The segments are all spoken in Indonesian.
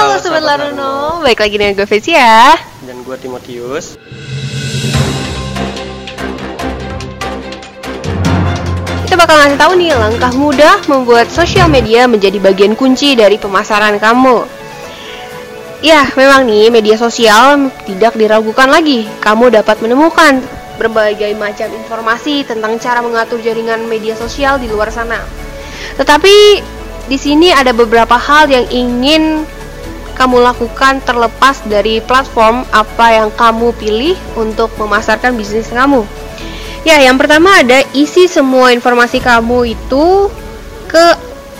Halo Sobat Laruno, baik lagi dengan gue Vesia Dan gue Timotius. Kita bakal ngasih tahu nih langkah mudah membuat sosial media menjadi bagian kunci dari pemasaran kamu. Ya, memang nih media sosial tidak diragukan lagi. Kamu dapat menemukan berbagai macam informasi tentang cara mengatur jaringan media sosial di luar sana. Tetapi di sini ada beberapa hal yang ingin kamu lakukan terlepas dari platform apa yang kamu pilih untuk memasarkan bisnis kamu. Ya, yang pertama ada isi semua informasi kamu itu ke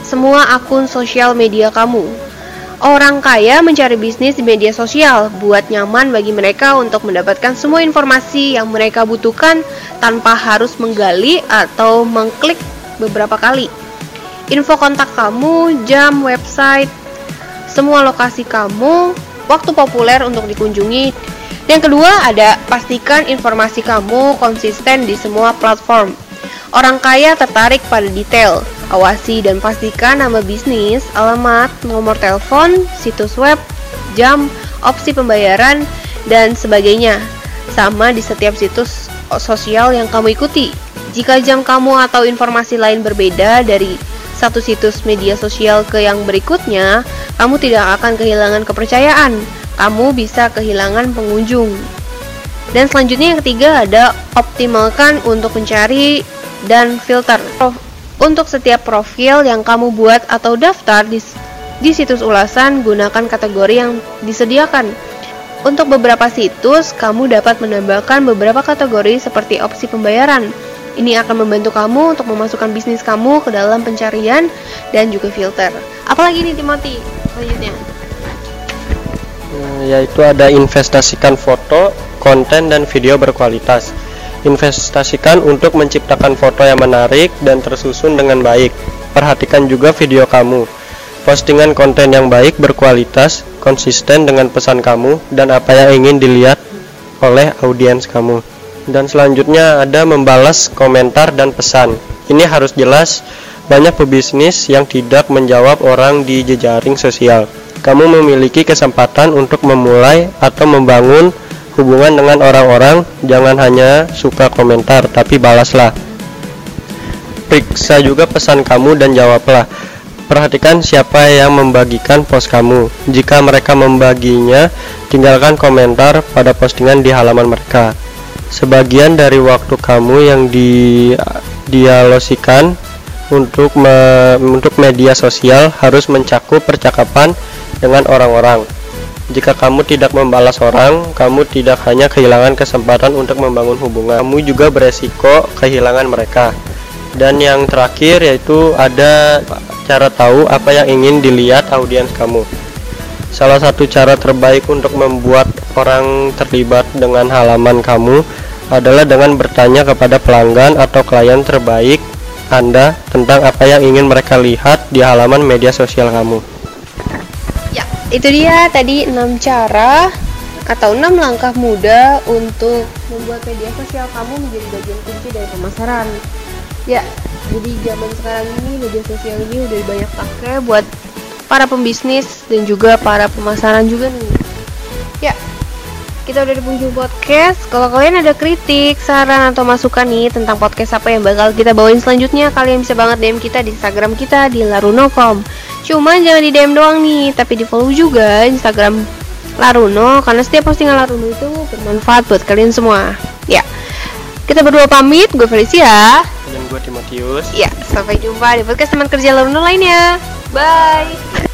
semua akun sosial media kamu. Orang kaya mencari bisnis di media sosial buat nyaman bagi mereka untuk mendapatkan semua informasi yang mereka butuhkan tanpa harus menggali atau mengklik beberapa kali. Info kontak kamu, jam, website, semua lokasi kamu, waktu populer untuk dikunjungi. Yang kedua ada pastikan informasi kamu konsisten di semua platform. Orang kaya tertarik pada detail. Awasi dan pastikan nama bisnis, alamat, nomor telepon, situs web, jam, opsi pembayaran, dan sebagainya. Sama di setiap situs sosial yang kamu ikuti. Jika jam kamu atau informasi lain berbeda dari satu situs media sosial ke yang berikutnya, kamu tidak akan kehilangan kepercayaan. Kamu bisa kehilangan pengunjung. Dan selanjutnya yang ketiga ada optimalkan untuk mencari dan filter. Untuk setiap profil yang kamu buat atau daftar di, di situs ulasan, gunakan kategori yang disediakan. Untuk beberapa situs, kamu dapat menambahkan beberapa kategori seperti opsi pembayaran, ini akan membantu kamu untuk memasukkan bisnis kamu ke dalam pencarian dan juga filter. Apalagi nih Timothy selanjutnya? Hmm, yaitu ada investasikan foto, konten, dan video berkualitas. Investasikan untuk menciptakan foto yang menarik dan tersusun dengan baik. Perhatikan juga video kamu. Postingan konten yang baik berkualitas, konsisten dengan pesan kamu, dan apa yang ingin dilihat oleh audiens kamu dan selanjutnya ada membalas komentar dan pesan. Ini harus jelas, banyak pebisnis yang tidak menjawab orang di jejaring sosial. Kamu memiliki kesempatan untuk memulai atau membangun hubungan dengan orang-orang, jangan hanya suka komentar, tapi balaslah. Periksa juga pesan kamu dan jawablah. Perhatikan siapa yang membagikan post kamu. Jika mereka membaginya, tinggalkan komentar pada postingan di halaman mereka. Sebagian dari waktu kamu yang di dialosikan untuk me, untuk media sosial harus mencakup percakapan dengan orang-orang. Jika kamu tidak membalas orang, kamu tidak hanya kehilangan kesempatan untuk membangun hubungan, kamu juga beresiko kehilangan mereka. Dan yang terakhir yaitu ada cara tahu apa yang ingin dilihat audiens kamu. Salah satu cara terbaik untuk membuat orang terlibat dengan halaman kamu adalah dengan bertanya kepada pelanggan atau klien terbaik Anda tentang apa yang ingin mereka lihat di halaman media sosial kamu. Ya, itu dia tadi 6 cara atau 6 langkah mudah untuk membuat media sosial kamu menjadi bagian kunci dari pemasaran. Ya, jadi zaman sekarang ini media sosial ini udah banyak pakai buat para pembisnis dan juga para pemasaran juga nih. Ya, kita udah di penghujung podcast. Kalau kalian ada kritik, saran atau masukan nih tentang podcast apa yang bakal kita bawain selanjutnya, kalian bisa banget DM kita di Instagram kita di laruno.com. Cuman jangan di DM doang nih, tapi di follow juga Instagram Laruno karena setiap postingan Laruno itu bermanfaat buat kalian semua. Ya. Kita berdua pamit, gue Felicia dan gue Timotius. Ya, sampai jumpa di podcast teman kerja Laruno lainnya. Bye.